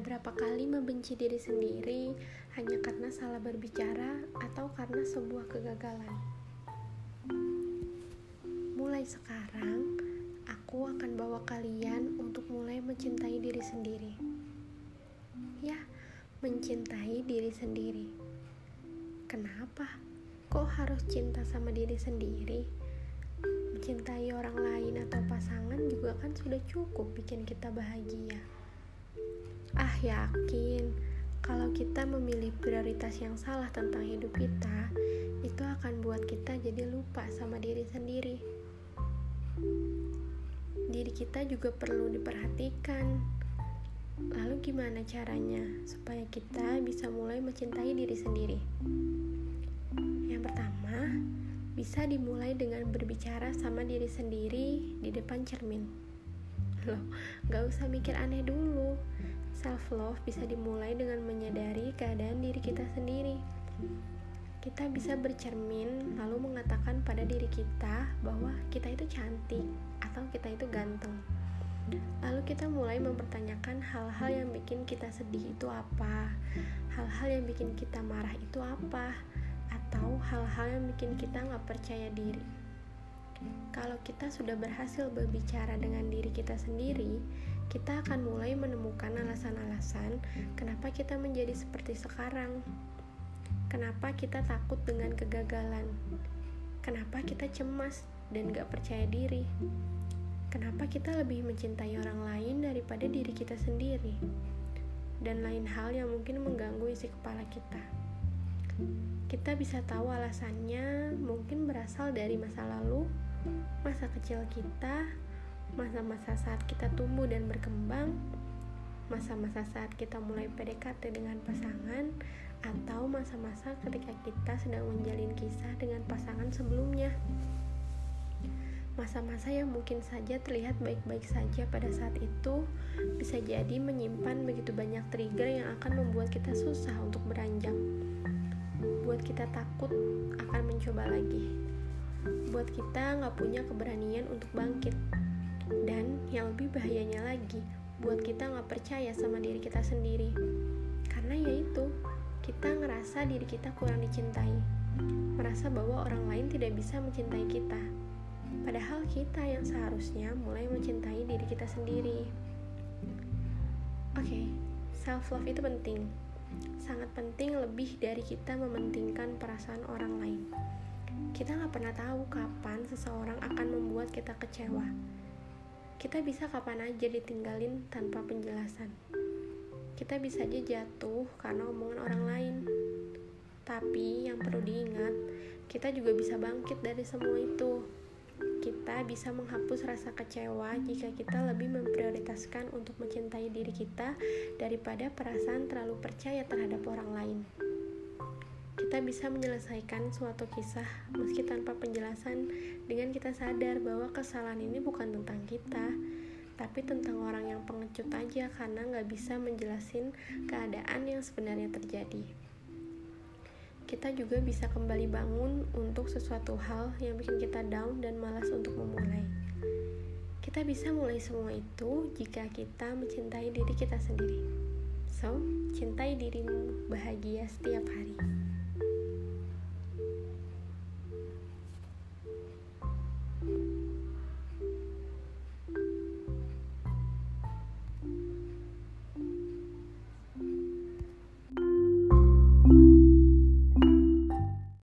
Sudah berapa kali membenci diri sendiri hanya karena salah berbicara atau karena sebuah kegagalan. Mulai sekarang, aku akan bawa kalian untuk mulai mencintai diri sendiri. Ya, mencintai diri sendiri. Kenapa? Kok harus cinta sama diri sendiri? Mencintai orang lain atau pasangan juga kan sudah cukup bikin kita bahagia. Ah, yakin kalau kita memilih prioritas yang salah tentang hidup kita, itu akan buat kita jadi lupa sama diri sendiri. Diri kita juga perlu diperhatikan. Lalu gimana caranya supaya kita bisa mulai mencintai diri sendiri? Yang pertama, bisa dimulai dengan berbicara sama diri sendiri di depan cermin. Loh, gak usah mikir aneh dulu Self love bisa dimulai dengan menyadari keadaan diri kita sendiri. Kita bisa bercermin lalu mengatakan pada diri kita bahwa kita itu cantik atau kita itu ganteng. Lalu kita mulai mempertanyakan hal-hal yang bikin kita sedih itu apa, hal-hal yang bikin kita marah itu apa, atau hal-hal yang bikin kita nggak percaya diri. Kalau kita sudah berhasil berbicara dengan diri kita sendiri, kita akan mulai menemukan alasan-alasan kenapa kita menjadi seperti sekarang. Kenapa kita takut dengan kegagalan? Kenapa kita cemas dan gak percaya diri? Kenapa kita lebih mencintai orang lain daripada diri kita sendiri? Dan lain hal yang mungkin mengganggu isi kepala kita. Kita bisa tahu alasannya mungkin berasal dari masa lalu, masa kecil kita, masa-masa saat kita tumbuh dan berkembang, masa-masa saat kita mulai PDKT dengan pasangan, atau masa-masa ketika kita sedang menjalin kisah dengan pasangan sebelumnya. Masa-masa yang mungkin saja terlihat baik-baik saja pada saat itu bisa jadi menyimpan begitu banyak trigger yang akan membuat kita susah untuk beranjak. Buat kita takut akan mencoba lagi. Buat kita nggak punya keberanian untuk bangkit dan yang lebih bahayanya lagi, buat kita nggak percaya sama diri kita sendiri. Karena yaitu, kita ngerasa diri kita kurang dicintai. Merasa bahwa orang lain tidak bisa mencintai kita. Padahal kita yang seharusnya mulai mencintai diri kita sendiri. Oke, okay, self love itu penting. Sangat penting lebih dari kita mementingkan perasaan orang lain. Kita nggak pernah tahu kapan seseorang akan membuat kita kecewa kita bisa kapan aja ditinggalin tanpa penjelasan. Kita bisa aja jatuh karena omongan orang lain. Tapi yang perlu diingat, kita juga bisa bangkit dari semua itu. Kita bisa menghapus rasa kecewa jika kita lebih memprioritaskan untuk mencintai diri kita daripada perasaan terlalu percaya terhadap orang lain kita bisa menyelesaikan suatu kisah meski tanpa penjelasan dengan kita sadar bahwa kesalahan ini bukan tentang kita tapi tentang orang yang pengecut aja karena nggak bisa menjelasin keadaan yang sebenarnya terjadi. Kita juga bisa kembali bangun untuk sesuatu hal yang bikin kita down dan malas untuk memulai. Kita bisa mulai semua itu jika kita mencintai diri kita sendiri. So cintai dirimu bahagia setiap hari